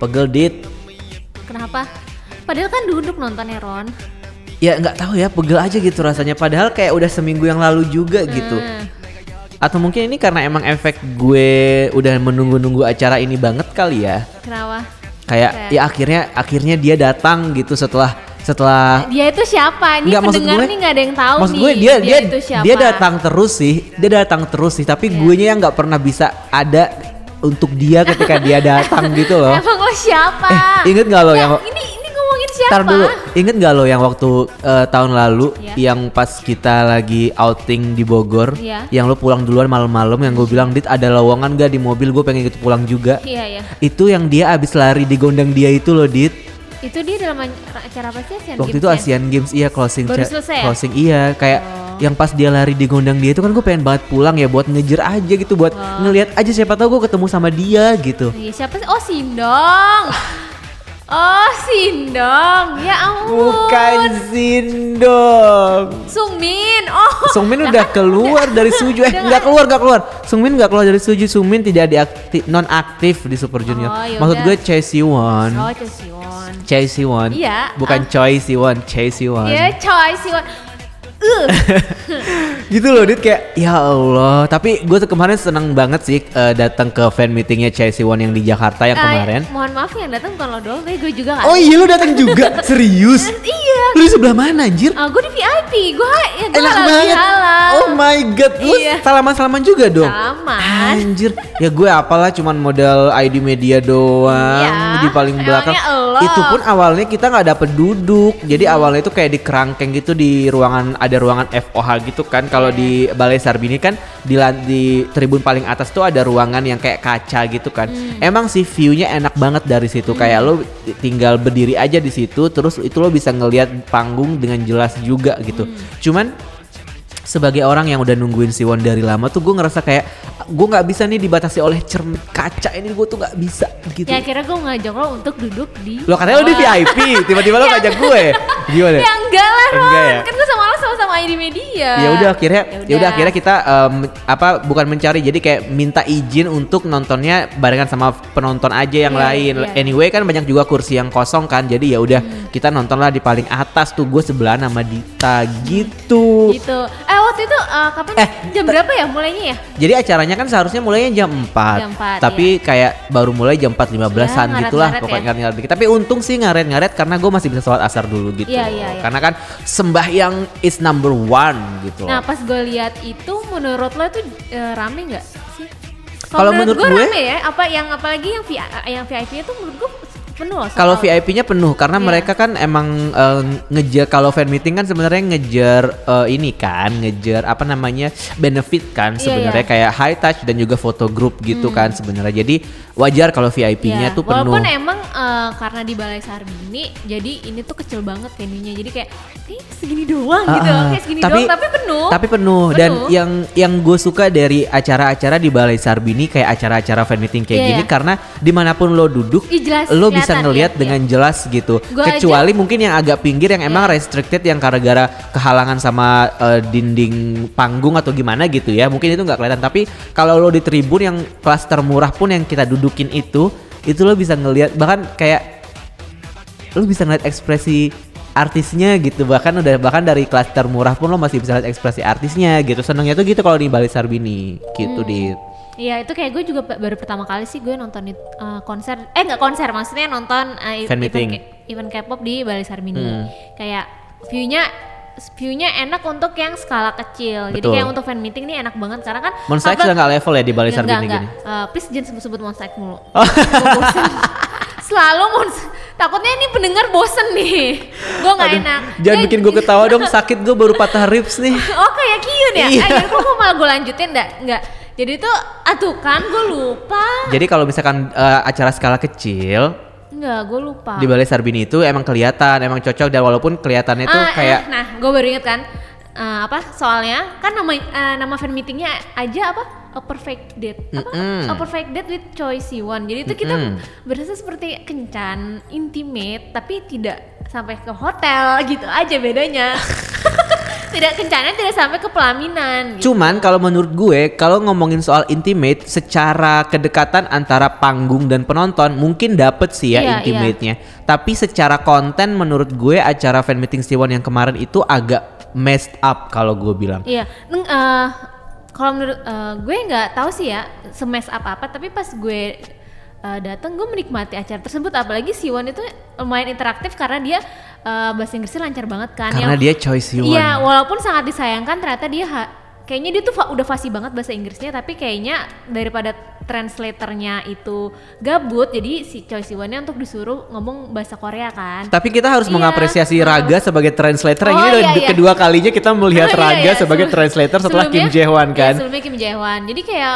Pegel dit. Kenapa? Padahal kan duduk nontonnya Ron. Ya nggak tahu ya, pegel aja gitu rasanya. Padahal kayak udah seminggu yang lalu juga gitu. Hmm. Atau mungkin ini karena emang efek gue udah menunggu-nunggu acara ini banget kali ya. Kenapa? Kayak Kayak- ya akhirnya akhirnya dia datang gitu setelah setelah Dia itu siapa? Ini Nggak, pendengar gue- nih nggak ada yang tahu Maksud nih. gue dia dia itu siapa. dia datang terus sih, dia datang terus sih, tapi Iya. gue nya yang nggak pernah bisa ada untuk dia ketika dia datang gitu loh. Emang lo siapa? Eh, inget nggak lo Ya, yang ini ini ngomongin siapa? Ntar dulu, inget gak lo yang waktu eh, tahun lalu Iya. yang pas kita lagi outing di Bogor, Iya. yang lo pulang duluan malam-malam yang gue bilang dit ada lowongan gak di mobil gue pengen ikut pulang juga. Iya ya. Itu yang dia abis lari di gondang dia itu loh dit. Itu dia dalam acara apa sih Asian Waktu Games itu ya? Asian Games iya closing Baru selesai ya? closing iya kayak Oh. Yang pas dia lari di gondang dia itu kan gue pengen banget pulang ya buat ngejer aja gitu buat Oh. ngelihat aja siapa tahu gue ketemu sama dia gitu. Iya, siapa sih? Oh, Sindong. Oh, Sindong. Ya ampun. Bukan Sindong. Sungmin. Oh. Sungmin Lah udah kan keluar dari Suju eh nggak keluar nggak keluar Sungmin nggak keluar dari Suju Sungmin tidak diaktif non aktif di Super Junior Oh, maksud yaudah. gue Choi Siwon Oh, Chesiwon. Choi Siwon Iya, bukan ah. Choi Siwon Choi Siwon Iya, Choi Siwon. Uh. gitu loh Dit kayak ya Allah tapi gue tuh kemarin seneng banget sih eh, datang ke fan meetingnya Choi Siwon yang di Jakarta yang Eh, kemarin mohon maaf yang datang bukan lo doang, tapi gue juga kan. oh iya lu datang juga serius Iya. lu di sebelah mana anjir Ah, gue di VIP. Gue ya gue Enak banget. halal. Oh my god, lu Iya. salaman-salaman juga dong. Salaman. Anjir, ya gue apalah cuman modal ID media doang Iya, di paling belakang. Itu pun awalnya kita nggak dapet duduk. Jadi awalnya itu kayak di kerangkeng gitu di ruangan ada ruangan FOH gitu kan. Kalau di Balai Sarbini kan di di tribun paling atas tuh ada ruangan yang kayak kaca gitu kan. Emang sih view-nya enak banget dari situ. Kayak lo tinggal berdiri aja di situ terus itu lo bisa ngelihat panggung dengan jelas juga gitu. Cuman sebagai orang yang udah nungguin Siwon dari lama tuh gue ngerasa kayak gue nggak bisa nih dibatasi oleh cermin kaca ini gue tuh nggak bisa gitu. Ya akhirnya gue ngajak lo untuk duduk di Lo katanya lo di. VIP, tiba-tiba lo ngajak gue. Gimana? Ya enggak lah Ron, Enggak ya? kan gue sama lo sama-sama ID media. Ya udah akhirnya Ya ya udah akhirnya kita em, apa bukan mencari jadi kayak minta izin untuk nontonnya barengan sama penonton aja yang Iya, lain. iya. Anyway kan banyak juga kursi yang kosong kan. Jadi ya udah kita nontonlah di paling atas tuh gue sebelah sama Dita gitu. Gitu. Eh waktu itu eh, kapan? Eh, jam berapa ya mulainya ya? Jadi acaranya kan seharusnya mulainya jam 4. Jam 4, tapi kayak baru mulai jam 4.15an Ya, gitulah pokoknya ya. ngaret-ngaret dikit. Tapi untung sih ngaret-ngaret karena gue masih bisa sholat asar dulu gitu. Iya, iya, iya. Karena kan sembahyang is number one gitu Nah pas gue lihat itu menurut lo itu eh, rame nggak sih? Kalau menurut gue gue- rame ya. Apa yang apalagi yang vi, yang VIP itu menurut gue penuh loh. Kalau VIP-nya penuh karena Iya. mereka kan emang eh, ngejar kalau fan meeting kan sebenarnya ngejar eh, ini kan, ngejar apa namanya benefit kan Iya, sebenarnya iya. Hmm. kayak high touch dan juga foto group gitu kan sebenarnya. Jadi wajar kalau VIP-nya Iya, tuh penuh. Walaupun emang eh, karena di Balai Sarbini, jadi ini tuh kecil banget venue-nya. Jadi kayak, kayak segini doang gitu, Ah, ah. kayak segini doang, tapi penuh. Tapi penuh dan Penuh. yang yang gue suka dari acara-acara di Balai Sarbini kayak acara-acara fan meeting kayak Iya, gini iya. karena di mana pun lo duduk Ih, jelas, lo bisa kelihatan, ngelihat iya, dengan jelas gitu. Gua Kecuali mungkin yang agak pinggir yang emang Iya. restricted yang gara-gara kehalangan sama eh, dinding panggung atau gimana gitu ya. Mungkin itu nggak kelihatan. Tapi kalau lo di tribun yang kelas termurah pun yang kita dudukin itu, itu lo bisa ngelihat bahkan kayak lo bisa ngeliat ekspresi artisnya gitu bahkan udah bahkan dari kelas termurah pun lo masih bisa lihat ekspresi artisnya gitu senengnya tuh gitu kalau di Bali Sarbini gitu di Iya itu kayak gue juga ba- baru pertama kali sih gue nonton it- eh, konser eh nggak konser maksudnya nonton eh, Fan event event K-pop di Bali Sarbini Hmm. kayak viewnya viewnya enak untuk yang skala kecil jadi Betul. kayak untuk fan meeting nih enak banget karena kan Monster X udah nggak level ya di Bali enggak, gini enggak. Eh, please jangan sebut-sebut Monster X mulu bosen. selalu Monster takutnya ini pendengar bosen nih gue nggak Aduh, enak jangan Ya, bikin gue ketawa dong sakit gue baru patah ribs nih Oh kayak Kyun ya? Iya. Eh, kok gue malah gue lanjutin enggak? Enggak. Jadi tuh, aduh kan gue lupa. jadi kalau misalkan eh, acara skala kecil Enggak, gue lupa. di Bali Sarbini itu emang kelihatan emang cocok dan walaupun kelihatannya tuh Ah, kayak eh, nah, gue baru inget kan. eh, apa soalnya kan nama eh, nama fan meetingnya aja apa a perfect date apa Mm-mm. a perfect date with Choi Siwon jadi itu kita Mm-mm. berasa seperti kencan intimate tapi tidak sampai ke hotel gitu aja bedanya tidak kencana tidak sampai ke pelaminan. gitu. Cuman kalau menurut gue, kalau ngomongin soal intimate, secara kedekatan antara panggung dan penonton mungkin dapet sih ya Iya, intimate-nya. Tapi secara konten menurut gue acara fan meeting Siwon yang kemarin itu agak messed up kalau gue bilang. Iya, Neng, eh, kalau menurut eh, gue nggak tahu sih ya semes apa apa, tapi pas gue eh, datang gue menikmati acara tersebut, apalagi Siwon itu lumayan interaktif karena dia eh, bahasa Inggrisnya lancar banget kan. Karena Yang- dia choice Siwon. Iya, walaupun sangat disayangkan ternyata dia ha- kayaknya dia tuh fa- udah fasih banget bahasa Inggrisnya, tapi kayaknya daripada translatornya itu gabut, jadi si Choi Siwonnya untuk disuruh ngomong bahasa Korea kan. Tapi kita harus Iya, mengapresiasi. Raga sebagai translator. Oh, Ini iya, iya. kedua kalinya kita melihat Iya, Raga iya, sebagai sebelum- translator setelah Kim sebelumnya- Jae-hwan iya, kan. sebelumnya Kim Jae-hwan. Jadi kayak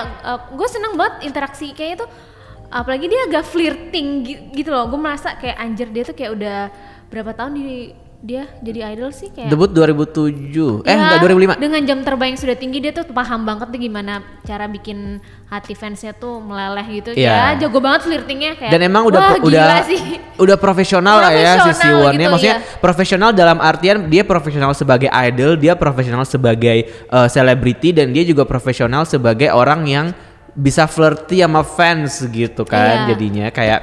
gue seneng banget interaksi kayaknya tuh apalagi dia agak flirting gi- gitu loh. Gue merasa kayak anjir dia tuh kayak udah berapa tahun di dia jadi idol sih kayak Debut 2007. Eh Ya, enggak 2005. Dengan jam terbang yang sudah tinggi dia tuh paham banget tuh gimana cara bikin hati fansnya tuh meleleh gitu. Iya. Ya jago banget flirtingnya kayak. Dan emang udah wah, udah sih. udah profesional lah ya si Profesional Siwon gitu, Maksudnya iya. profesional dalam artian dia profesional sebagai idol, dia profesional sebagai eh, selebriti dan dia juga profesional sebagai orang yang bisa flirty sama fans gitu kan Iya. jadinya kayak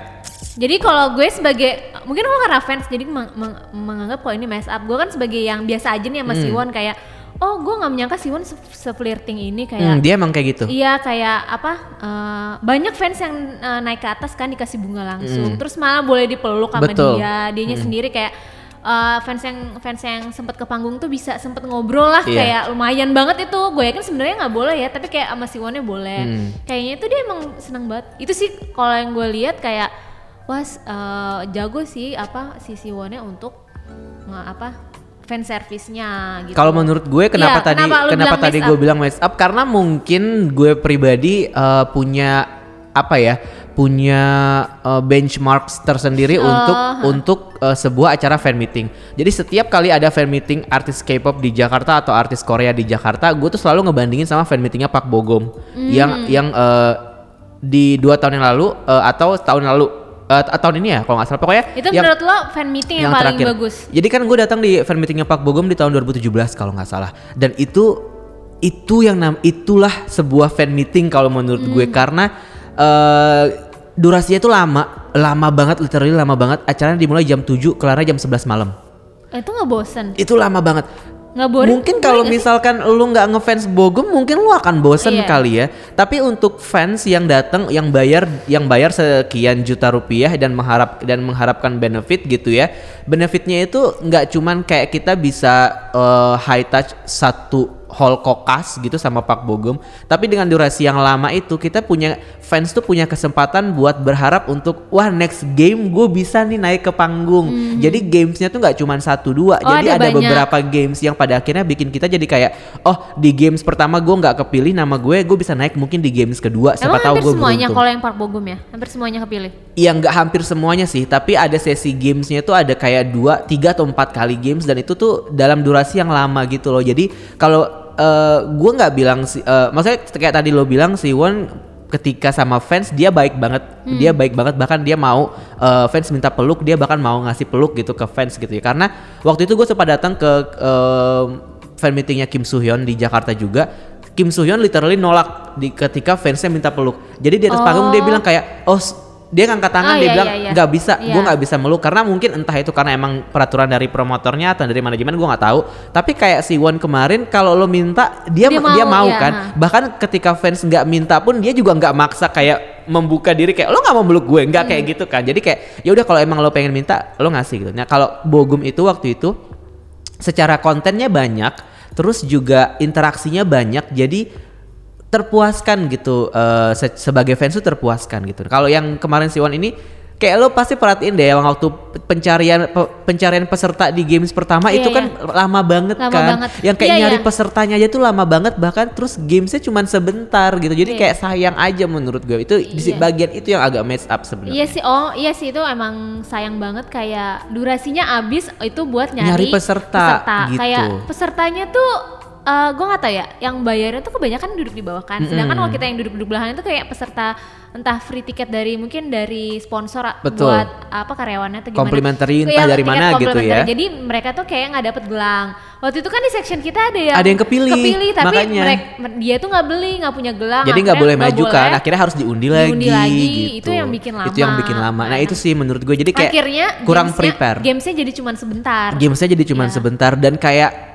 Jadi kalau gue sebagai mungkin gue karena fans jadi meng- meng- menganggap kalau ini mess up. Gue kan sebagai yang biasa aja nih sama Hmm. Siwon kayak oh gue nggak menyangka Siwon se, flirting ini hmm, kayak dia emang kayak gitu. Iya kayak apa eh, banyak fans yang eh, naik ke atas kan dikasih bunga langsung terus malah boleh dipeluk sama Hmm. Betul. Hmm. dia dianya sendiri kayak eh, fans yang fans yang sempat ke panggung tuh bisa sempet ngobrol lah Iya. kayak lumayan banget itu gue yakin sebenarnya nggak boleh ya tapi kayak sama Siwonnya boleh Hmm. kayaknya itu dia emang seneng banget itu sih kalau yang gue lihat kayak wah eh, jago sih apa si Siwonnya untuk nge- apa fan service-nya gitu. Kalau menurut gue kenapa Iya, tadi kenapa kenapa tadi gue bilang mess up karena mungkin gue pribadi eh, punya apa ya punya eh, benchmarks tersendiri Oh, untuk untuk eh, sebuah acara fan meeting. Jadi setiap kali ada fan meeting artis K-pop di Jakarta atau artis Korea di Jakarta, gue tuh selalu ngebandingin sama fan meetingnya Park Bogum Hmm. yang yang eh, di dua tahun yang lalu eh, atau tahun yang lalu eh, tahun ini ya kalau nggak salah pokoknya Itu yang- menurut lo fan meeting yang, paling terakhir. bagus? Jadi kan gue datang di fan meetingnya Pak Bogum di tahun 2017 kalau nggak salah. Dan itu itu yang nam itulah sebuah fan meeting kalau menurut gue Hmm. karena eh durasinya itu lama, lama banget literally lama banget. Acaranya dimulai jam 7, kelarnya jam 11 malam. Eh, Itu nggak bosen? Itu lama banget. Nggak boring? Mungkin kalau misalkan lu nggak ngefans Bogum mungkin lu akan bosen Iya. kali ya. Tapi untuk fans yang datang yang bayar yang bayar sekian juta rupiah dan mengharap dan mengharapkan benefit gitu ya. Benefitnya itu nggak cuman kayak kita bisa eh, high touch satu hall kokas gitu sama Pak Bogum, tapi dengan durasi yang lama itu kita punya fans tuh punya kesempatan buat berharap untuk wah next game gue bisa nih naik ke panggung. Jadi gamesnya tuh nggak cuman satu dua, Hmm. Oh, jadi ada ada banyak. beberapa games yang pada akhirnya bikin kita jadi kayak oh di games pertama gue nggak kepilih nama gue gue bisa naik mungkin di games kedua siapa Emang tahu hampir gue semuanya kalau yang Park Bogum ya? Hampir semuanya kepilih? ya nggak hampir semuanya sih tapi ada sesi gamesnya tuh ada kayak dua tiga atau empat kali games dan itu tuh dalam durasi yang lama gitu loh jadi kalau eh, gue nggak bilang si eh, maksudnya kayak tadi lo bilang si Won ketika sama fans dia baik banget. Dia baik banget bahkan dia mau eh, fans minta peluk dia bahkan mau ngasih peluk gitu ke fans gitu ya. Karena waktu itu gue sempat datang ke eh, fan meetingnya Kim Soo Hyun di Jakarta juga. Kim Soo Hyun literally nolak di ketika fansnya minta peluk. Jadi di atas panggung dia Oh. bilang kayak oh dia ngangkat tangan Ah, dia iya, bilang iya, iya. nggak bisa Iya. gue nggak bisa meluk karena mungkin entah itu karena emang peraturan dari promotornya atau dari manajemen gue nggak tahu tapi kayak si Won kemarin kalau lo minta dia Dia dia mau, mau, iya, kan ha. bahkan ketika fans nggak minta pun dia juga nggak maksa kayak membuka diri kayak lo nggak mau meluk gue nggak Hmm. kayak gitu kan jadi kayak ya udah kalau emang lo pengen minta lo ngasih gitu nah kalau Bogum itu waktu itu secara kontennya banyak terus juga interaksinya banyak jadi terpuaskan gitu eh, se- sebagai fans tuh terpuaskan gitu kalau yang kemarin Siwon ini kayak lo pasti perhatiin deh yang waktu pencarian pe- pencarian peserta di games pertama Iya, itu kan lama banget Lama kan banget. yang kayak Iya, nyari iya. pesertanya aja tuh lama banget bahkan terus gamesnya cuma sebentar gitu jadi Iya. kayak sayang aja menurut gue itu di Iya. bagian itu yang agak mess up sebenarnya Iya sih, oh iya sih itu emang sayang banget kayak durasinya abis itu buat nyari, Nyari peserta, gitu. Kayak pesertanya tuh eh gue nggak tahu ya, yang bayarnya tuh kebanyakan duduk di bawah kan. Sedangkan kalau kita yang duduk-duduk belahan itu kayak peserta entah free ticket dari mungkin dari sponsor a- Betul. buat apa karyawannya atau gimana. Complimentary, Iya, entah dari tiket mana gitu ya. Jadi mereka tuh kayak nggak dapet gelang. Waktu itu kan di section kita ada yang Ada yang kepilih, tapi makanya. mereka dia tuh nggak beli, nggak punya gelang. Jadi nggak boleh maju kan, akhirnya harus diundi, Diundi lagi, lagi, gitu. itu yang bikin Itu yang lama. bikin lama. Nah Nah, itu sih menurut gue jadi kayak Akhirnya kurang gamesnya- prepare. Gamesnya jadi cuman sebentar. Gamesnya jadi cuman Iya. sebentar dan kayak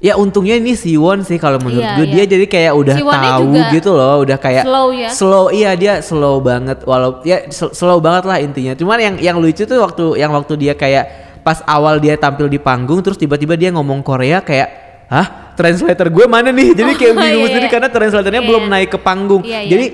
ya untungnya ini Siwon sih kalau menurut Iya, gue iya. dia jadi kayak udah Siwonnya tahu gitu loh, udah kayak slow ya. Slow iya dia slow banget walau ya sl- slow banget lah intinya. Cuman yang yang lucu tuh waktu yang waktu dia kayak pas awal dia tampil di panggung terus tiba-tiba dia ngomong Korea kayak hah translator gue mana nih jadi kayak Oh, bingung iya, sendiri iya. karena translatornya Iya, belum iya. naik ke panggung Iya, iya. jadi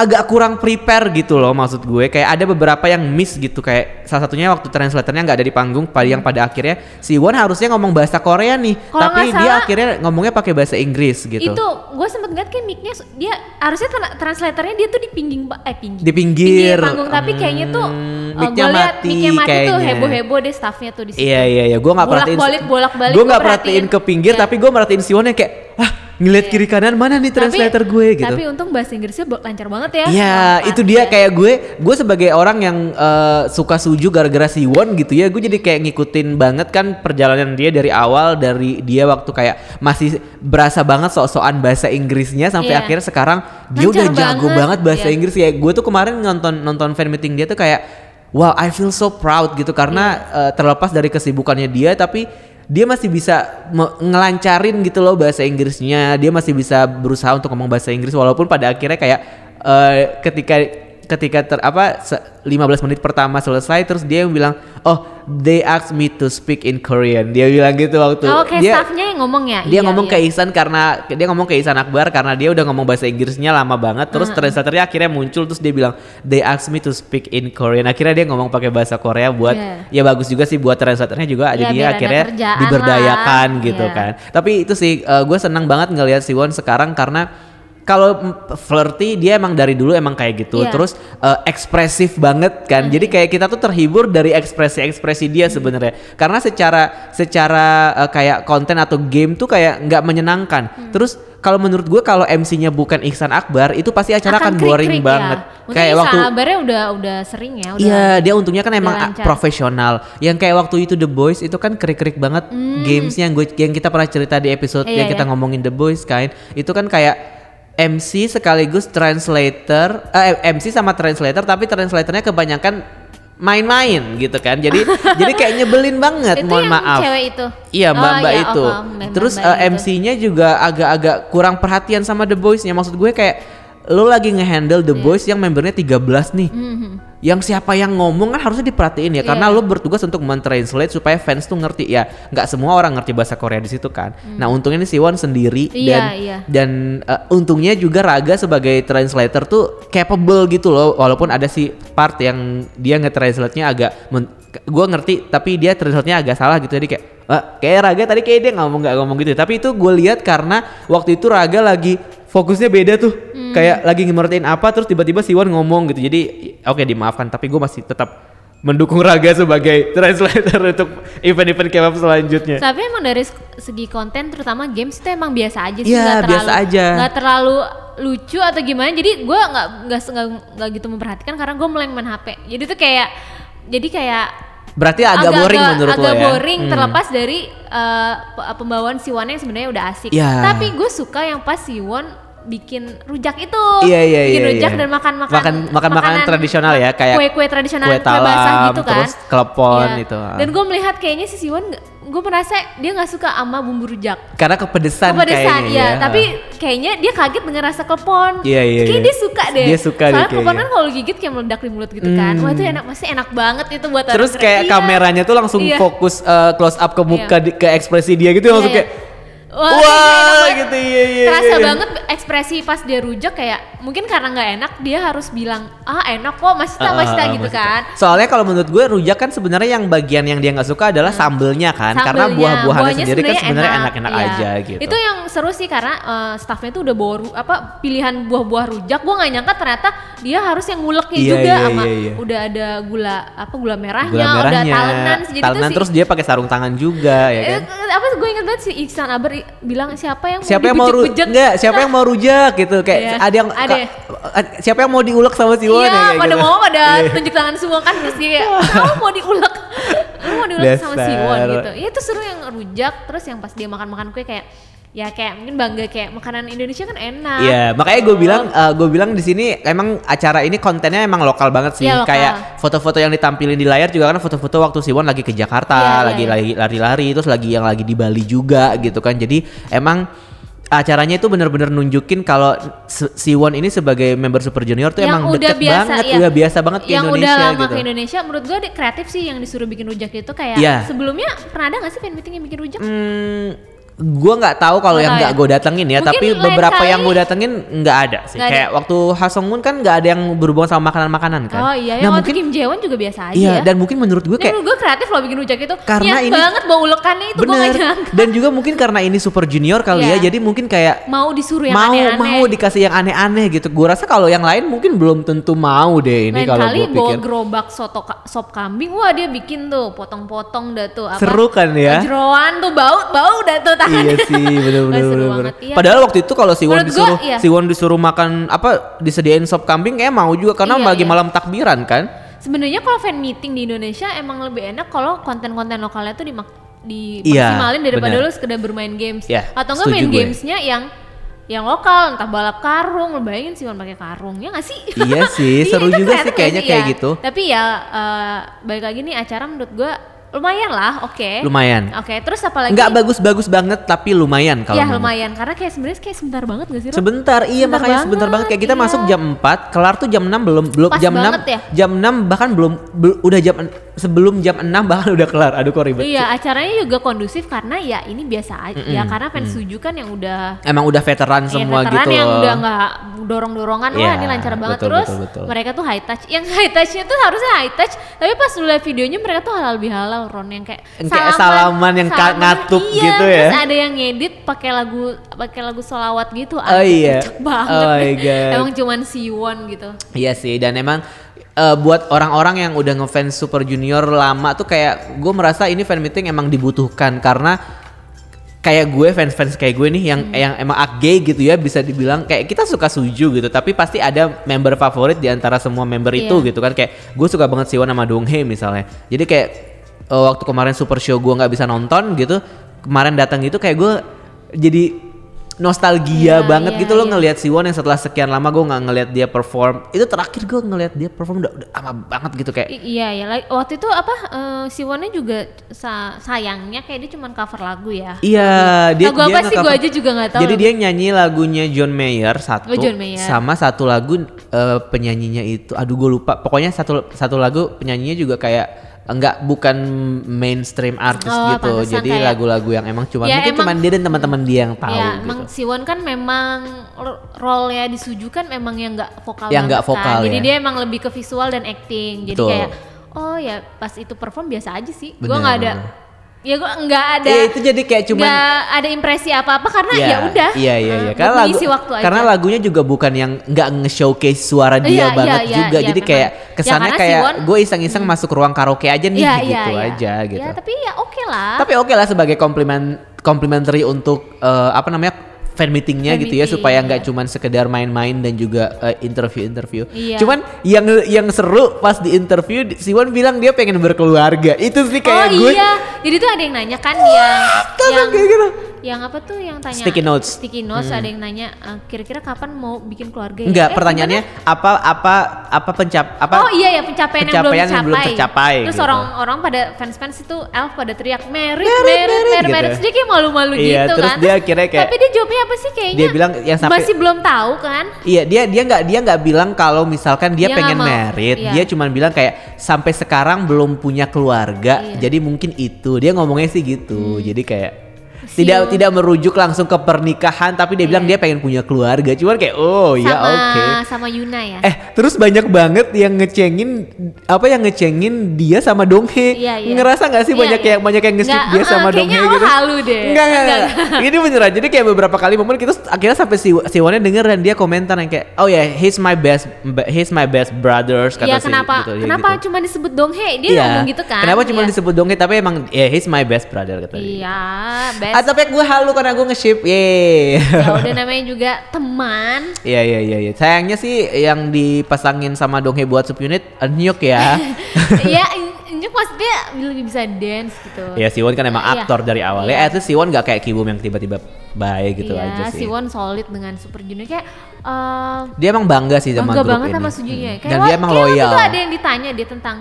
agak kurang prepare gitu loh maksud gue kayak ada beberapa yang miss gitu kayak salah satunya waktu translatornya nggak ada di panggung pada yang pada akhirnya si Won harusnya ngomong bahasa Korea nih Kalau tapi nggak dia salah, akhirnya ngomongnya pakai bahasa Inggris gitu Itu gue sempet ngeliat kayak mic-nya dia harusnya tra- translatornya dia tuh di pingging ba- eh pinggir. Di pinggir. panggung tapi kayaknya tuh Hmm, gue mic-nya liat mati mic-nya mati tuh kayaknya. heboh-heboh deh staffnya tuh di situ. Iya iya iya, gue nggak perhatiin. Gue nggak perhatiin perhatiin. ke pinggir, Iya. tapi gue merhatiin si Won yang kayak, ngeliat kiri kanan mana nih translator gue gitu. Tapi untung bahasa Inggrisnya lancar banget ya. Iya, itu dia iya. kayak gue, gue sebagai orang yang eh, suka suju gara-gara si Won gitu ya, gue jadi kayak ngikutin banget kan perjalanan dia dari awal dari dia waktu kayak masih berasa banget sok-sokan bahasa Inggrisnya sampai Iya. akhirnya sekarang dia Lancar udah jago banget, banget bahasa iya. Inggris ya. Gue tuh kemarin nonton nonton fan meeting dia tuh kayak, wow, I feel so proud gitu karena Iya. eh, terlepas dari kesibukannya dia, tapi dia masih bisa ngelancarin gitu loh bahasa Inggrisnya. Dia masih bisa berusaha untuk ngomong bahasa Inggris walaupun pada akhirnya kayak eh, ketika ketika ter apa se- 15 menit pertama selesai terus dia yang bilang, "Oh, they asked me to speak in Korean." Dia bilang gitu waktu Oh, kayak dia staffnya yang ngomong ya. dia Iya, ngomong iya. ke Ihsan karena dia ngomong ke Ihsan Akbar karena dia udah ngomong bahasa Inggrisnya lama banget terus translatornya akhirnya muncul terus dia bilang they asked me to speak in Korean akhirnya dia ngomong pakai bahasa Korea buat Iya. ya bagus juga sih buat translatornya juga Iya, jadi akhirnya diberdayakan lah. gitu Iya. kan tapi itu sih gue senang banget ngelihat Siwon sekarang karena kalau mm, flirty dia emang dari dulu emang kayak gitu Iya. terus eh, ekspresif banget kan jadi kayak kita tuh terhibur dari ekspresi-ekspresi dia sebenarnya karena secara secara eh, kayak konten atau game tuh kayak nggak menyenangkan terus kalau menurut gue kalau MC-nya bukan Ihsan Akbar itu pasti acara akan, boring krik-krik banget Ya. Mungkin kayak waktu kabarnya udah udah sering ya. Iya, dia untungnya kan emang lancar. profesional. Yang kayak waktu itu The Boys itu kan krik-krik banget gamesnya yang gue yang kita pernah cerita di episode Hmm. Iya, yang kita iya. ngomongin The Boys kan. Itu kan kayak MC sekaligus translator, eh, MC sama translator tapi translatornya kebanyakan main-main gitu kan. Jadi jadi kayak nyebelin banget, itu mohon yang maaf. cewek itu. Iya Oh, mbak-mbak iya, itu. oh, mbak- Terus mbak-mbak eh. MC-nya juga agak-agak kurang perhatian sama The Boys-nya. Maksud gue kayak lo lagi ngehandle. The Boys yang membernya 13 nih. Mhm. Yang siapa yang ngomong kan harusnya diperhatiin ya karena Iya. lo bertugas untuk mentranslate supaya fans tuh ngerti ya. nggak semua orang ngerti bahasa Korea di situ kan. Nah, untungnya nih Siwon sendiri. Iya, dan iya. dan eh, untungnya juga Raga sebagai translator tuh capable gitu loh walaupun ada si part yang dia nge-translate-nya agak gua ngerti tapi dia translate-nya agak salah gitu jadi kayak "Ah, kayak Raga tadi kayak dia ngomong nggak ngomong gitu tapi itu gue lihat karena waktu itu Raga lagi fokusnya beda tuh Hmm. kayak lagi ngemertiin apa terus tiba-tiba Siwon ngomong gitu jadi oke dimaafkan tapi gue masih tetap mendukung Raga sebagai translator untuk event-event K-pop selanjutnya Tapi emang dari se- segi konten terutama games itu emang biasa aja sih Iya, nggak biasa terlalu- aja. nggak terlalu lucu atau gimana jadi gue nggak nggak gitu memperhatikan karena gue mulai main HP jadi tuh kayak jadi kayak berarti agak, boring menurut agak lo ya boring Hmm. terlepas dari uh, pembawaan Siwon yang sebenarnya udah asik Iya. tapi gue suka yang pas Siwon bikin rujak itu Iya iya bikin iya. rujak iya. dan makan makan makan makan makanan tradisional ya kayak kue-kue tradisional kue kue, basah talam, gitu kan terus klepon Iya. itu. dan gue melihat kayaknya si Siwon gue merasa dia nggak suka sama bumbu rujak karena kepedesan, kepedesan kayaknya ya, ya. tapi kayaknya dia kaget dengan rasa klepon Iya, iya, kayak iya. dia suka deh Dia suka deh soalnya klepon kayaknya. kan kalau gigit kayak meledak di mulut gitu kan wah itu enak masih enak banget itu buat terus kayak Iya. kameranya tuh langsung Iya. fokus eh, close up ke muka di- ke ekspresi dia gitu Iya, langsung iya. kayak Wah, Wah, banget. gitu, iya, iya, Terasa iya. banget ekspresi pas dia rujak kayak mungkin karena nggak enak dia harus bilang ah enak kok masih tak Ah, masih ah, tak ah, gitu masih kan. Soalnya kalau menurut gue rujak kan sebenarnya yang bagian yang dia nggak suka adalah sambelnya kan, karena Sambelnya, buah-buahannya buahnya sendiri kan sebenarnya enak, enak-enak iya. aja gitu. Itu yang seru sih karena eh, staffnya tuh udah bawa apa pilihan buah-buah rujak. Gua nggak nyangka ternyata dia harus yang nguleknya Iya, juga iya, sama iya, iya. udah ada gula apa gula merahnya, Gula udah merahnya, talenan. Jadi talenan si- terus dia pakai sarung tangan juga ya Eh, kan. Apa gue inget banget si Iksan Aber i- bilang siapa yang siapa yang mau mau ru dibejek-bejek?" enggak siapa yang mau rujak gitu kayak Iya, ada yang ada. siapa yang mau diulek sama si Won ya, Iya, pada gitu. mau pada Iya. tunjuk tangan semua kan terus dia kayak, kamu mau diulek, lu mau diulek sama si Won gitu. Iya itu seru yang rujak, terus yang pas dia makan-makan kue kayak, ya kayak mungkin bangga kayak makanan Indonesia kan enak. Iya, makanya gue bilang, gue bilang di sini emang acara ini kontennya emang lokal banget sih. Iya, lokal. Kayak foto-foto yang ditampilin di layar juga kan foto-foto waktu Siwon lagi ke Jakarta, Iya, iya, lagi iya. lagi lari-lari, terus lagi yang lagi di Bali juga gitu kan. Jadi emang acaranya itu bener-bener nunjukin kalau Si- Siwon ini sebagai member Super Junior tuh yang emang udah deket biasa banget, ya. udah biasa banget ke yang Indonesia udah lama gitu. ke Indonesia menurut gue kreatif sih yang disuruh bikin rujak itu kayak Iya. sebelumnya pernah ada gak sih fan meeting yang bikin rujak Hmm, gue nggak tahu kalau yang nggak ya? gue datengin ya, Mungkin tapi beberapa yang kali- gue datengin nggak ada sih. Ada. Kayak waktu Hasongmun kan nggak ada yang berhubungan sama makanan-makanan kan. oh iya nah yang waktu mungkin Kim Jaewon juga biasa aja iya ya dan mungkin menurut gue kayak menurut gue kreatif loh bikin rujak itu Karena Niat ini- banget bawa ulekannya itu gue gak nyangka dan juga mungkin karena ini super junior kali Iya. ya jadi mungkin kayak mau disuruh yang mau aneh-aneh mau dikasih yang aneh-aneh gitu gue rasa kalau yang lain mungkin belum tentu mau deh ini kalau gue bawa pikir gerobak soto ka- sop kambing, wah dia bikin tuh potong-potong dah tuh apa? Seru kan ya? Jeroan tuh bau bau dah tuh. Iya sih bener Wah, bener seru bener, banget, bener. iya. padahal waktu itu kalau Siwon Menurut gua, disuruh iya. Siwon disuruh makan apa disediain sop kambing kayak mau juga karena Iya, lagi iya. malam takbiran kan Sebenarnya kalau fan meeting di Indonesia emang lebih enak kalau konten-konten lokalnya tuh dimak di Iya, maksimalin daripada bener. lu sekedar bermain games. Iya, Atau enggak main gue. gamesnya yang yang lokal, entah balap karung, lu bayangin sih pakai karung, ya nggak sih? Iya sih, seru itu juga sih kayaknya kayak ya? gitu. Tapi ya eh, balik lagi nih acara menurut gua lumayan lah, oke. lumayan Oke, terus apa lagi? nggak bagus-bagus banget tapi lumayan kalau Iya lumayan karena kayak sebenarnya kayak sebentar banget gak sih? Sebentar, iya Sebentar makanya sebentar banget, banget kayak kita iya. masuk jam 4, kelar tuh jam 6 belum belum Pas jam 6 banget ya? jam 6 bahkan belum bel- udah jam sebelum jam 6 bahkan udah kelar. Aduh kok ribet. Iya acaranya juga kondusif karena ya ini biasa aja ya karena fans Suju kan yang udah Emang udah veteran ya, semua veteran gitu yang loh. udah nggak dorong-dorongan Iya, wah ini lancar banget betul, terus betul, betul. mereka tuh high touch yang high touchnya tuh harusnya high touch tapi pas lu lihat videonya mereka tuh halal bihalal Ron yang kayak Yang kayak salaman yang ka- ngatuk iya, gitu ya. terus ada yang ngedit pakai lagu pakai lagu solawat gitu Oh iya. banget Oh my. God. emang cuman Siwon gitu Iya sih dan emang eh, buat orang-orang yang udah ngefans Super Junior lama tuh kayak gue merasa ini fan meeting emang dibutuhkan karena kayak gue fans-fans kayak gue nih yang yang emang gay gitu ya bisa dibilang. Kayak kita suka suju gitu tapi pasti ada member favorit di antara semua member itu Iya. gitu kan. Kayak gue suka banget Siwon sama Donghae misalnya. Jadi kayak eh, waktu kemarin super show gue nggak bisa nonton gitu kemarin datang gitu kayak gue jadi nostalgia Iya, banget iya, gitu loh iya. ngelihat Siwon yang setelah sekian lama gue nggak ngelihat dia perform itu terakhir gue ngelihat dia perform udah, udah lama banget gitu kayak I- iya ya waktu itu apa eh, Siwonnya juga sa- sayangnya kayak dia cuman cover lagu ya Iya, dia Lagu dia apa sih? Gua aja juga nggak tahu Jadi lagu. dia nyanyi lagunya John Mayer satu, Oh, John Mayer. sama satu lagu eh, penyanyinya itu, aduh gue lupa. Pokoknya satu satu lagu penyanyinya juga kayak enggak bukan mainstream artis Oh, gitu. Jadi kayak- lagu-lagu yang emang cuma Ya, mungkin cuma dia dan teman-teman dia yang tahu ya gitu. emang Siwon kan memang r- role ya disujukan memang yang nggak vokal Yang nggak banget vokal kan. jadi ya. dia emang lebih ke visual dan acting jadi Betul. kayak oh ya pas itu perform biasa aja sih gua nggak ada. Ya gua nggak ada Iya, itu jadi kayak cuman nggak ada impresi apa apa karena Iya, ya udah Iya iya iya. eh, Karena lagu waktu aja. karena lagunya juga bukan yang nggak nge-showcase suara dia Iya, iya, banget iya, juga. iya, Jadi memang. kayak Ya, kesannya karena kayak Siwon- gue iseng-iseng masuk ruang karaoke aja nih Iya, gitu iya, iya. aja gitu. ya tapi ya oke lah Tapi oke lah sebagai komplimen complimentary untuk eh, apa namanya fan meetingnya Fan gitu ya meeting, supaya nggak iya. cuman sekedar main-main dan juga eh, interview-interview. Iya. Cuman yang yang seru pas di interview Siwon bilang dia pengen berkeluarga. Itu sih kayak oh gue iya jadi tuh ada yang nanya kan yang Tapi yang kayak gitu. Yang apa tuh yang tanya Sticky notes. sticky notes ada yang nanya eh, kira-kira kapan mau bikin keluarga ya? Enggak, Eh, pertanyaannya apa apa apa pencap apa oh iya ya pencapaian, pencapaian yang belum tercapai. tercapai Terus gitu. orang-orang pada fans-fans itu Elf pada teriak merit, Merit, merit, merit, gitu. dia kayak malu-malu Iya, gitu terus kan. dia akhirnya kayak- Tapi dia jawabnya apa sih kayaknya? Dia bilang yang sampai- masih belum tahu kan? Iya dia dia nggak dia nggak bilang kalau misalkan dia, Dia pengen merit, iya. dia cuma bilang kayak sampai sekarang belum punya keluarga, Iya. jadi mungkin itu dia ngomongnya sih gitu, jadi kayak. Tidak tidak merujuk langsung ke pernikahan, tapi dia bilang dia Iya. pengen punya keluarga, cuman kayak oh ya sama oke. sama Yuna ya. Eh terus banyak banget yang ngecengin apa yang ngecengin dia sama Donghae. Iya, iya. Ngerasa nggak sih Iya, banyak iya. yang banyak yang nge-skip dia eh, sama kayaknya Donghae lo gitu? halu deh. Enggak, enggak, Enggak, enggak. Ini beneran. Jadi kayak beberapa kali momen kita akhirnya sampai si Siwonnya denger dan dia komentar yang kayak oh ya he's my best he's my best brothers kata si kenapa gitu, ya kenapa gitu. cuma disebut Donghae? Dia Iya. ngomong gitu kan. Kenapa cuma Iya. disebut Donghae tapi emang ya he's my best brother kata dia. Iya, Yes. Ah, tapi gue halu karena gue nge-ship. Yeay. ya udah namanya juga teman. Iya iya iya iya. Sayangnya sih yang dipasangin sama Donghae buat subunit Enyuk ya. Iya, Injuk maksudnya lebih bisa dance gitu. ya Siwon kan emang Iya. aktor dari awal. Iya. Ya itu Siwon gak kayak Kibum yang tiba-tiba baik gitu iya, aja sih. Siwon solid dengan Super Junior kayak eh, Dia emang bangga sih sama bangga grup banget ini. sama Sujunya. Hmm. Kayak Dan dia emang kayak waktu loyal. itu ada yang ditanya dia tentang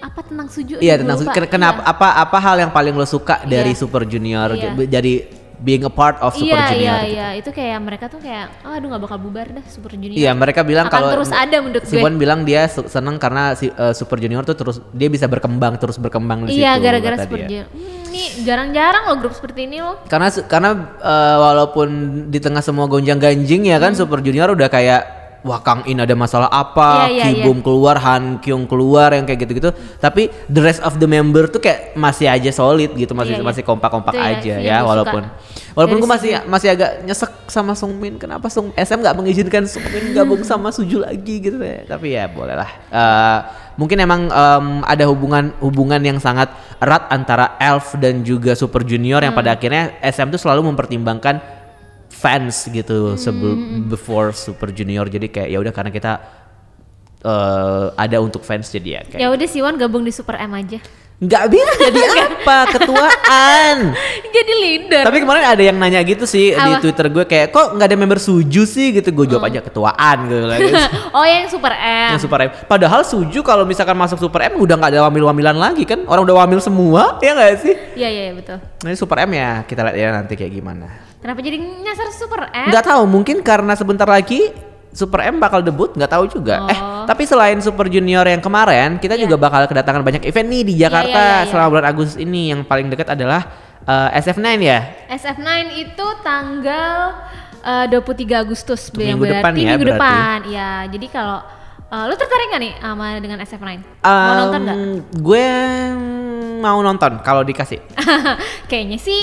apa tentang Suju? Iya Gue tentang. Ken- kenapa Iya. apa apa hal yang paling lo suka dari Iya. Super Junior Iya. jadi being a part of Super iya, Junior Iya, gitu. iya, itu kayak mereka tuh kayak, oh, aduh nggak bakal bubar dah Super Junior. Iya mereka bilang Akan kalau terus ada menurut gue. Siwon bilang dia seneng karena si, eh, Super Junior tuh terus dia bisa berkembang terus berkembang di Iya, situ. gara-gara kata Super dia. Junior. Hmm, ini jarang-jarang loh grup seperti ini loh. Karena karena eh, walaupun di tengah semua gonjang ganjing ya kan Super Junior udah kayak wah Kang In ada masalah apa, Hmm. Iya, iya, Kibum keluar, Han Kyung keluar yang kayak gitu-gitu. Tapi the rest of the member tuh kayak masih aja solid gitu, masih Iya, iya. masih kompak-kompak ya, aja itu ya yang gue walaupun suka. walaupun gue masih masih agak nyesek sama Sungmin. Kenapa Sung SM nggak mengizinkan Sungmin gabung sama Suju lagi gitu ya. Tapi ya boleh lah. Eh, mungkin emang em, ada hubungan hubungan yang sangat erat antara Elf dan juga Super Junior yang Hmm. pada akhirnya SM tuh selalu mempertimbangkan fans gitu sebelum Hmm. before Super Junior jadi kayak ya udah karena kita eh, ada untuk fans jadi ya kayak Ya udah Siwon gabung di Super M aja. Nggak bisa jadi apa ketuaan Jadi leader. tapi kemarin ada yang nanya gitu sih di Apa? twitter gue kayak kok nggak ada member suju sih gitu gue jawab aja ketuaan gitu lagi oh yang Super M. yang super M padahal suju kalau misalkan masuk super M udah nggak ada wamil-wamilan lagi kan orang udah wamil semua ya nggak sih Iya iya iya, betul. nah ini super M ya kita lihat ya nanti kayak gimana Kenapa jadi nyasar Super M? Nggak tahu, mungkin karena sebentar lagi Super M bakal debut, nggak tahu juga. Eh, Oh. tapi selain Super Junior yang kemarin, kita Iya. juga bakal kedatangan banyak event nih di Jakarta iya, iya. selama bulan Agustus ini. Yang paling dekat adalah eh, SF9 ya. SF9 itu tanggal eh, 23 Agustus minggu berarti depan ya, minggu berarti. depan. Ya, jadi kalau eh, lu tertarik gak nih sama dengan SF9? Mau Em, nonton gak? Gue mau nonton kalau dikasih. Kayaknya sih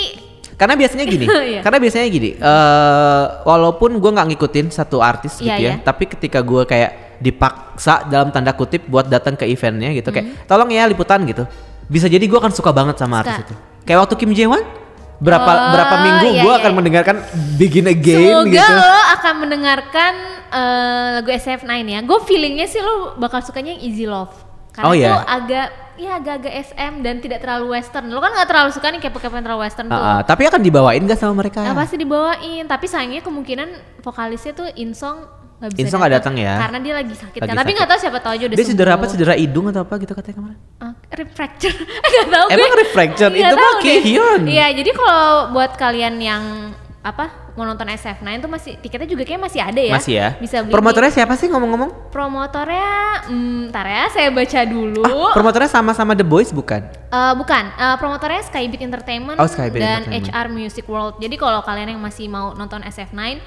Karena biasanya gini, Iya. karena biasanya gini. eh walaupun gue nggak ngikutin satu artis gitu Iya, ya, iya. tapi ketika gue kayak dipaksa dalam tanda kutip buat datang ke eventnya gitu, Hmm. kayak tolong ya liputan gitu, bisa jadi gue akan suka banget sama artis Suka. itu. Kayak waktu Kim Jae Won, berapa Oh, berapa minggu iya, gue iya, akan iya. mendengarkan Begin Again Semoga gitu. lo akan mendengarkan eh, lagu SF9 ya. Gue feelingnya sih lo bakal sukanya yang Easy Love. Karena Oh, iya? itu agak ya agak-agak SM dan tidak terlalu western. Lo kan nggak terlalu suka nih kepo-kepo yang terlalu western tuh. Ah, tapi akan dibawain gak sama mereka? Nah, pasti dibawain, tapi sayangnya kemungkinan vokalisnya tuh Insong nggak bisa Insong nggak datang ya? Karena dia lagi sakit Lagi kan. Tapi sakit. nggak tahu siapa tahu aja udah Dia cedera apa? sembuh. Cedera hidung atau apa gitu katanya kemarin? Rib fracture. Nggak tahu Emang gue. rib fracture? Nggak Itu mah. Kihyun. Iya, jadi kalau buat kalian yang apa mau nonton SF9 tuh masih tiketnya juga kayak masih ada ya. Masih ya? Bisa beli. Promotornya siapa sih ngomong-ngomong? Promotornya, hmm, ntar ya saya baca dulu. Ah, promotornya sama-sama The Boys bukan? Eh, bukan, eh, promotornya Skybeat Entertainment Oh, dan Entertainment. HR Music World. Jadi kalau kalian yang masih mau nonton SF9,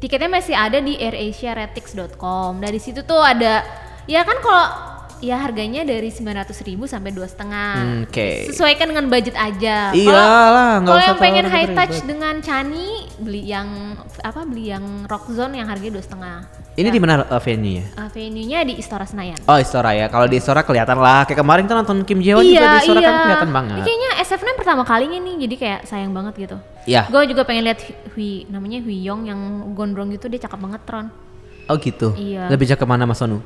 tiketnya masih ada di airasiaretix.com. Dari situ tuh ada, ya kan kalau ya harganya dari 900.000 ribu sampai dua setengah. Hmm, oke. Sesuaikan dengan budget aja. Iyalah, nggak Kalau yang pengen high touch ribet. dengan Chani, beli yang apa? Beli yang Rock Zone yang harganya dua setengah. Ini di mana uh, venue-nya? Uh, venue-nya di Istora Senayan. Oh Istora ya. Kalau di Istora kelihatan lah. Kayak kemarin tuh nonton Kim Jae Won juga di Istora kan kelihatan banget. Ini kayaknya SF9 pertama kalinya nih, jadi kayak sayang banget gitu. Iya. Gue juga pengen lihat Hui, namanya Hui Yong yang gondrong gitu, dia cakep banget Tron. Oh gitu. Iya. Lebih cakep mana Mas Sonu?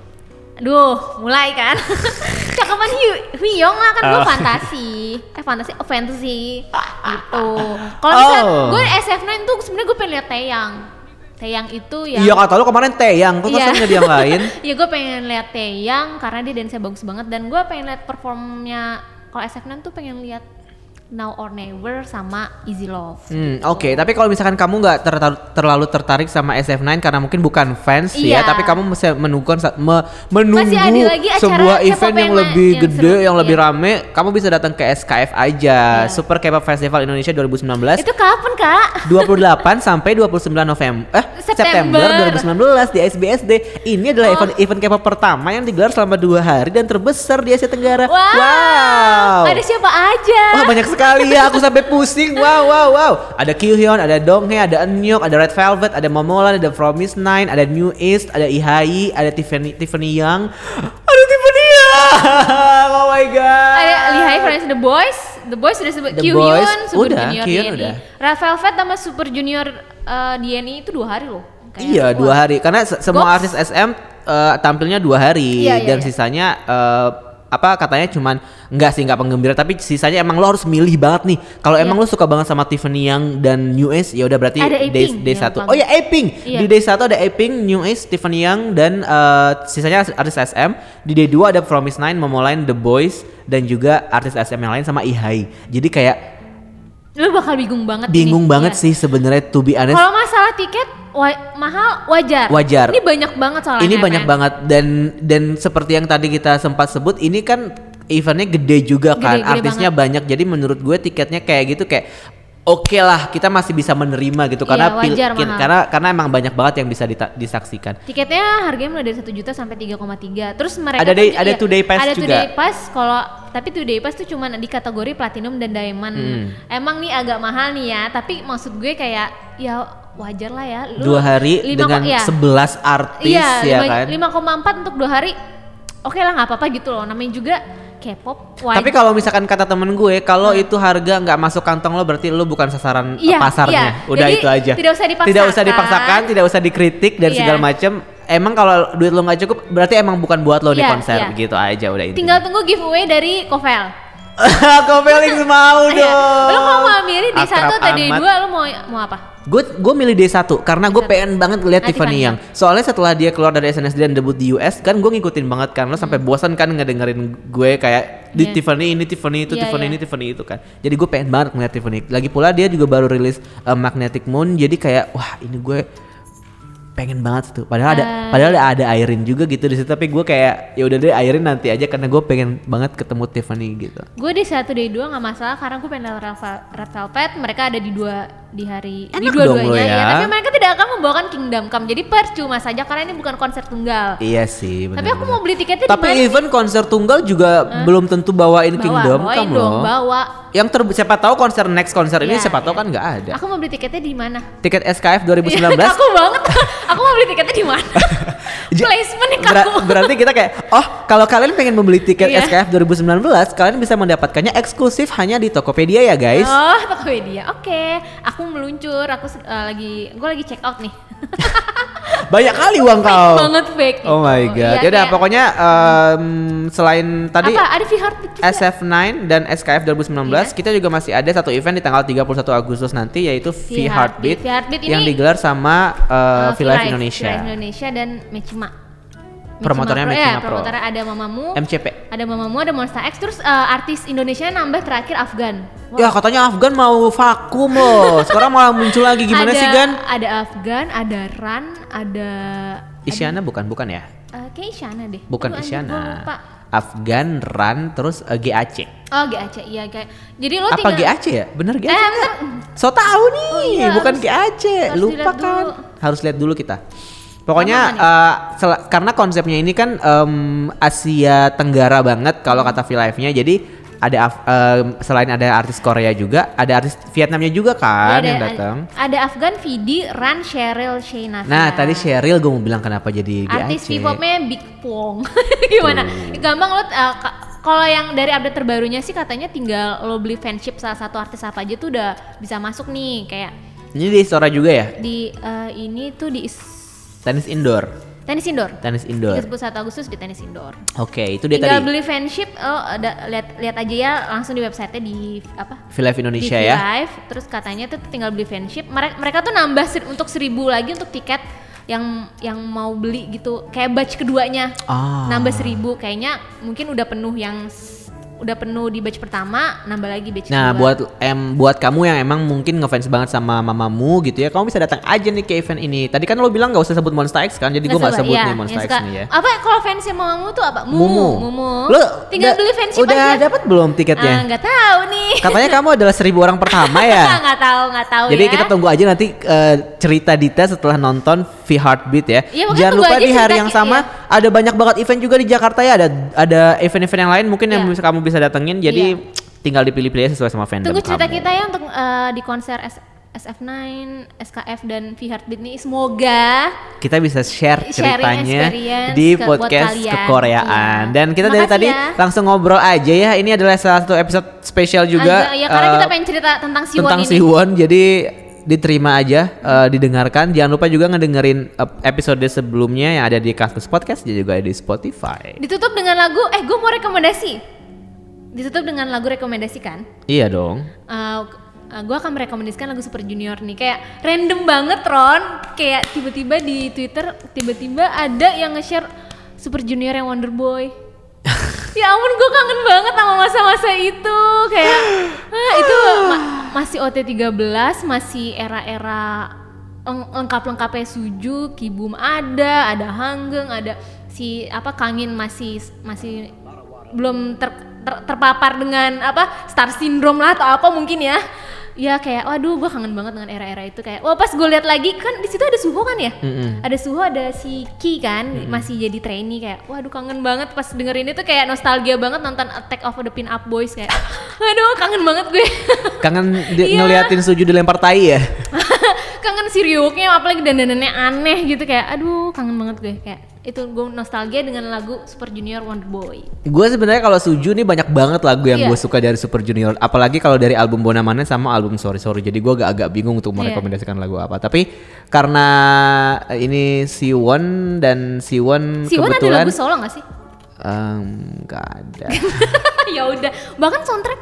Aduh, mulai kan. Cakepan Yong lah kan gue Oh. fantasi. Eh fantasi, oh fantasy. gitu. Kalau Oh. gue SF9 tuh sebenarnya gue pengen lihat Taeyang. Taeyang itu yang Iya kata lu kemarin Taeyang. Kok kesannya dia yang lain? Iya gue pengen lihat Taeyang karena dia dance bagus banget dan gue pengen lihat performnya kalau SF9 tuh pengen lihat Now or Never sama Easy Love. Hmm, oke. Tapi kalau misalkan kamu nggak ter- terlalu tertarik sama SF9 karena mungkin bukan fans Iya. ya, tapi kamu masih menunggu me- menunggu lagi sebuah event yang yang lebih yang gede, seru. yang lebih Iya. rame, kamu bisa datang ke SKF aja. Iya. Super K-pop Festival Indonesia 2019. Itu kapan kak? 28 sampai 29 November eh September, September. 2019 di SBSD. Ini adalah Oh. event event K-pop pertama yang digelar selama dua hari dan terbesar di Asia Tenggara. Wow. Wow. Ada siapa aja? Wah banyak sekali ya, aku sampai pusing. Wow, wow, wow. Ada Kyuhyun, ada Donghae, ada Eunhyuk, ada Red Velvet, ada Momoland, ada Promise Nine, ada New East, ada Ihai, ada Tiffany Tiffany Young, ada Tiffany Young. oh my god. Ada Lihai Friends the Boys The Boys udah sebut Kyuhyun, Boys, Super udah, Junior DNI. udah. Red Velvet sama Super Junior eh, DNI itu dua hari loh. Kayak, Iya dua hari karena se- semua Goks. artis SM eh, tampilnya dua hari Iya, iya, dan iya. sisanya eh, apa katanya cuman enggak sih enggak penggembira tapi sisanya emang lo harus milih banget nih. Kalau emang Iya. lo suka banget sama Tiffany Young dan New Ace ya udah berarti Ada day, day yang satu. oh ya Aping. Iya. di day satu ada Aping New Ace Tiffany Young dan eh, sisanya artis SM di day 2 ada Promise Nine Momoline The Boys dan juga artis SM yang lain sama Ihai. Jadi kayak Lu bakal bingung banget. bingung ini. banget Iya. sih sebenarnya to be honest Kalau masalah tiket wa- mahal wajar. Wajar. Ini banyak banget soalnya. ini banyak men. banget dan dan seperti yang tadi kita sempat sebut ini kan eventnya gede juga kan gede artisnya banyak jadi menurut gue tiketnya kayak gitu kayak oke lah kita masih bisa menerima gitu Iya, karena pil- wajar, mahal. karena karena emang banyak banget yang bisa dita- disaksikan Tiketnya harganya mulai dari 1 juta sampai 3,3. Terus mereka Ada day- ada iya, two day pass ada juga. two day pass kalau tapi two day pass tuh cuma di kategori platinum dan diamond. Hmm. Emang nih agak mahal nih ya, tapi maksud gue kayak ya wajar lah ya. Lu dua hari lima dengan iya. 11 artis Iya, ya lima- kan 5,4 untuk dua hari. Oke lah nggak apa-apa gitu loh. Namanya juga K-pop. tapi kalau misalkan kata temen gue kalau itu harga nggak masuk kantong lo berarti lo bukan sasaran Iya, pasarnya iya. udah Jadi, itu aja tidak usah dipaksakan. tidak usah dipaksakan tidak usah dikritik dan Iya. segala macem emang kalau duit lo nggak cukup berarti emang bukan buat lo di Iya, konser iya. gitu aja udah intinya tinggal tunggu giveaway dari Kovel. Kok Felix mau Iya. dong Lu mau milih di satu Akrab atau di amat. dua lu mau mau apa? Gue gue milih D1 karena gue pengen banget lihat Ah, Tiffany Tiffany yang soalnya setelah dia keluar dari SNSD dan debut di US kan gue ngikutin banget kan lo sampai bosan kan ngedengerin gue kayak di Hmm. Iya. Tiffany ini Tiffany itu Iya, Tiffany iya. ini Tiffany itu kan jadi gue pengen banget ngeliat Tiffany lagi pula dia juga baru rilis uh, Magnetic Moon jadi kayak wah ini gue pengen banget tuh padahal ada Ah. padahal ada, Airin juga gitu di situ tapi gue kayak ya udah deh Airin nanti aja karena gue pengen banget ketemu Tiffany gitu Gue di satu day dua nggak masalah karena gue pengen Red Velvet. Mereka ada di dua di hari di Enak dua-duanya dong lo ya. Tapi mereka tidak akan membawakan Kingdom Come. Jadi percuma saja karena ini bukan konser tunggal. iya sih Tapi aku mau beli tiketnya di Tapi mana? even konser tunggal juga belum tentu bawain Bawa, Kingdom bawain Come dong, loh. bawa. Yang ter siapa tahu konser next konser ini Iya, siapa tahu iya. kan nggak ada. Aku mau beli tiketnya di mana? Tiket SKF 2019 aku banget. aku mau beli tiketnya di mana? Placement nih Ber- kamu. berarti kita kayak oh kalau kalian pengen membeli tiket Iya. SKF 2019 kalian bisa mendapatkannya eksklusif hanya di Tokopedia ya guys. Oh, Tokopedia. Oke, aku meluncur. Aku eh, lagi, gue lagi check out nih. Banyak kali uang Fake kau. banget fake. Oh my gitu. god. Yaudah kayak- pokoknya em, selain tadi apa? Ada V-Heartbeat juga. SF9 dan SKF 2019 Iya. kita juga masih ada satu event di tanggal 31 Agustus nanti yaitu V V Heartbeat. V Heartbeat yang digelar sama uh, Eh, V Live V-Live, Indonesia. V-Live Indonesia dan Mechima. Promotornya Pro, Mechima ya, Pro. promotornya ada Mamamu, MCP. ada Mamamu, ada Monster X, terus eh, artis Indonesia nambah terakhir Afgan. Wah, Ya katanya Afgan mau vakum loh. Sekarang malah muncul lagi gimana ada, sih Gan? Ada Afgan, ada Ran, ada Isyana bukan bukan ya? eh, kayak Isyana deh. Bukan Aduh, Isyana. lupa. Afgan, Ran, terus uh, GAC. Oh GAC iya kayak. Jadi lo Apa tinggal GAC ya? Bener GAC? Eh, bentar. So tahu nih, Oh iya, bukan harus- GAC. harus Lupa kan? dulu. Harus lihat dulu kita. Pokoknya eh, sel- karena konsepnya ini kan em, Asia Tenggara banget kalau kata V Live-nya. Jadi ada Af- em, selain ada artis Korea juga, ada artis Vietnamnya juga kan ada, yang datang. ada Afgan, Vidi, Ran, Cheryl, Shayna. Nah, tadi Cheryl gue mau bilang kenapa jadi artis. K-popnya Big Pong. Gimana? Gampang lo uh, ka- kalau yang dari update terbarunya sih katanya tinggal lo beli fanship salah satu artis apa aja tuh udah bisa masuk nih kayak Ini di Istora juga ya? di uh, ini tuh di is- Tenis indoor. tenis indoor. Tenis indoor. 31 Agustus di tenis indoor. Oke, itu dia Tinggal tadi. beli fanship, oh ada lihat lihat aja ya langsung di websitenya di apa? V Live Indonesia di ya. Live, terus katanya tuh tinggal beli fanship. Mereka mereka tuh nambah ser- untuk seribu lagi untuk tiket yang yang mau beli gitu. Kayak batch keduanya Ah. nambah seribu. Kayaknya mungkin udah penuh yang udah penuh di batch pertama, nambah lagi batch Nah, kedua. buat em buat kamu yang emang mungkin ngefans banget sama mamamu gitu ya, kamu bisa datang aja nih ke event ini. Tadi kan lo bilang gak usah sebut Monster X kan, jadi gue gak sebut iya, nih Monster yang X nih ya. Apa kalau fansnya mamamu tuh apa? Mumu. Mumu. Mumu. Lo tinggal beli fanship Udah aja. dapat belum Ah, tiketnya? nggak tahu nih. Katanya kamu adalah seribu orang pertama ya. nggak tahu, nggak tahu Jadi ya. kita tunggu aja nanti eh, cerita Dita setelah nonton V Heartbeat ya. Makanya Jangan lupa di hari yang sama iya. ada banyak banget event juga di Jakarta ya. Ada ada event-event yang lain mungkin yang Iya. bisa kamu bisa datengin. Jadi Iya. tinggal dipilih-pilih sesuai sama fandom Tunggu cerita kamu. kita ya untuk eh, di konser S SF9, SKF dan V Heartbeat nih semoga kita bisa share ceritanya di podcast kekoreaan. Iya. Dan kita dari Makasih tadi ya. langsung ngobrol aja ya. Ini adalah salah satu episode spesial juga. Agak- ya karena eh, kita pengen cerita tentang Siwon tentang ini. Siwon. Jadi diterima aja, eh, didengarkan. Jangan lupa juga ngedengerin eh, episode sebelumnya yang ada di Kaskus Podcast dan juga di Spotify. Ditutup dengan lagu, eh gue mau rekomendasi. Ditutup dengan lagu rekomendasi kan? Iya dong. gue akan merekomendasikan lagu Super Junior nih kayak random banget Ron kayak tiba-tiba di Twitter tiba-tiba ada yang nge-share Super Junior yang Wonder Boy ya ampun gue kangen banget sama masa-masa itu kayak ah, itu ma- masih OT13 masih era-era leng- lengkap-lengkapnya Suju Kibum ada ada Hanggeng ada si apa Kangin masih masih belum ter- ter- terpapar dengan apa star syndrome lah atau apa mungkin ya ya kayak waduh gue kangen banget dengan era-era itu kayak wah pas gue lihat lagi kan di situ ada Suho kan ya Mm-mm. ada Suho ada si Ki kan masih jadi trainee kayak waduh kangen banget pas dengerin itu kayak nostalgia banget nonton Attack of the Pin Up Boys kayak waduh kangen banget gue Kangen di- Iya. ngeliatin Suju dilempar tai ya? kangen si Ryuknya apalagi dandanannya aneh gitu kayak aduh kangen banget gue kayak itu gue nostalgia dengan lagu Super Junior Wonder Boy Gue sebenarnya kalau Suju nih banyak banget lagu yang Iya. gue suka dari Super Junior. Apalagi kalau dari album Bonamane sama album Sorry Sorry. Jadi gue agak-agak bingung untuk Iya. merekomendasikan lagu apa. Tapi karena ini Siwon dan Siwon Siwon ada kebetulan lagu solo gak sih? Em, nggak ada. ya udah bahkan soundtrack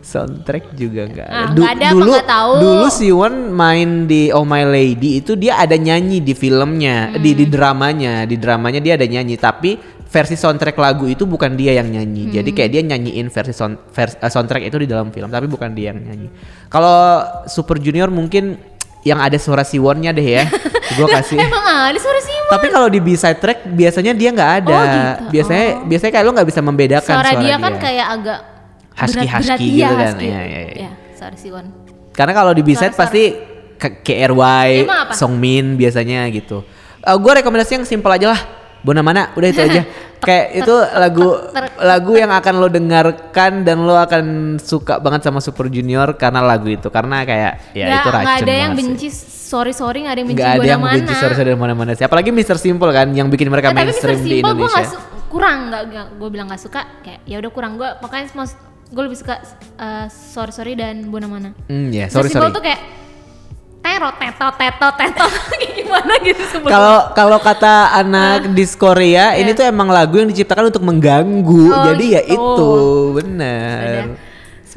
Soundtrack juga nggak ada. Ah, nggak ada, apa dulu nggak tahu? dulu Siwon main di Oh My Lady itu dia ada nyanyi di filmnya, di Hmm. di dramanya, di dramanya dia ada nyanyi tapi versi soundtrack lagu itu bukan dia yang nyanyi. Hmm. Jadi kayak dia nyanyiin versi sound, vers- eh, soundtrack itu di dalam film tapi bukan dia yang nyanyi. Kalau Super Junior mungkin yang ada suara Siwonnya deh ya. Gua kasih. emang ada suara sih Tapi kalau di B-side track biasanya dia nggak ada. Oh, gitu. Biasanya biasanya kayak lo nggak bisa membedakan suara, suara, dia kan kayak agak Husky-husky berat-berat, gitu iya, kan. husky. Iya, iya, iya. Ya, Siwon. Karena kalau di B-side pasti KRY? Songmin biasanya gitu. gue rekomendasi yang simpel aja lah. Bona mana, udah itu aja. Kayak itu lagu lagu yang akan lo dengarkan dan lo akan suka banget sama Super Junior karena lagu itu. Karena kayak ya Nggak- itu racun nggak ada yang benci sorry sorry nggak ada yang benci Nggak ada yang mana benci sorry sorry mana-mana sih. Apalagi Mr. Simple kan yang bikin mereka tapi Mr. mainstream di Simple gue Indonesia. nggak su- kurang nggak gue bilang nggak suka kayak ya udah kurang gue mas gue lebih suka uh, sorry sorry dan Bona Mana. Hmm, ya, Mr. sorry sorry. tuh kayak terot tetot tetot tetot kayak gimana gitu sebelum Kalau kalau kata anak di Korea ini tuh emang lagu yang diciptakan untuk mengganggu. Oh, Jadi ya gitu. itu Udah. benar.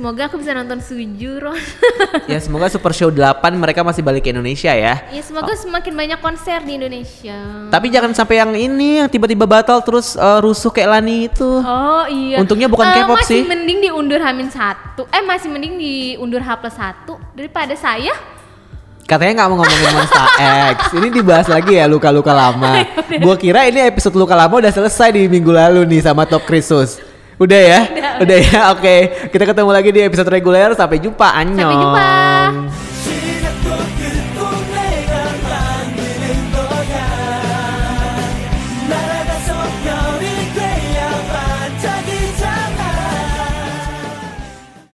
Semoga aku bisa nonton Suju, Ron. ya semoga Super Show 8 mereka masih balik ke Indonesia ya. ya semoga semakin banyak konser di Indonesia. Tapi jangan sampai yang ini yang tiba-tiba batal terus eh, rusuh kayak Lani itu. Oh iya. Untungnya bukan Eh, K-pop masih sih. mending diundur Hamin satu. Eh masih mending diundur H plus satu daripada saya. Katanya nggak mau ngomongin Monster X. Ini dibahas lagi ya luka-luka lama. Gua kira ini episode luka lama udah selesai di minggu lalu nih sama Top Krisus. Udah ya? Udah, ya. Oke. Kita ketemu lagi di episode reguler. Sampai jumpa. Annyeong. Sampai jumpa.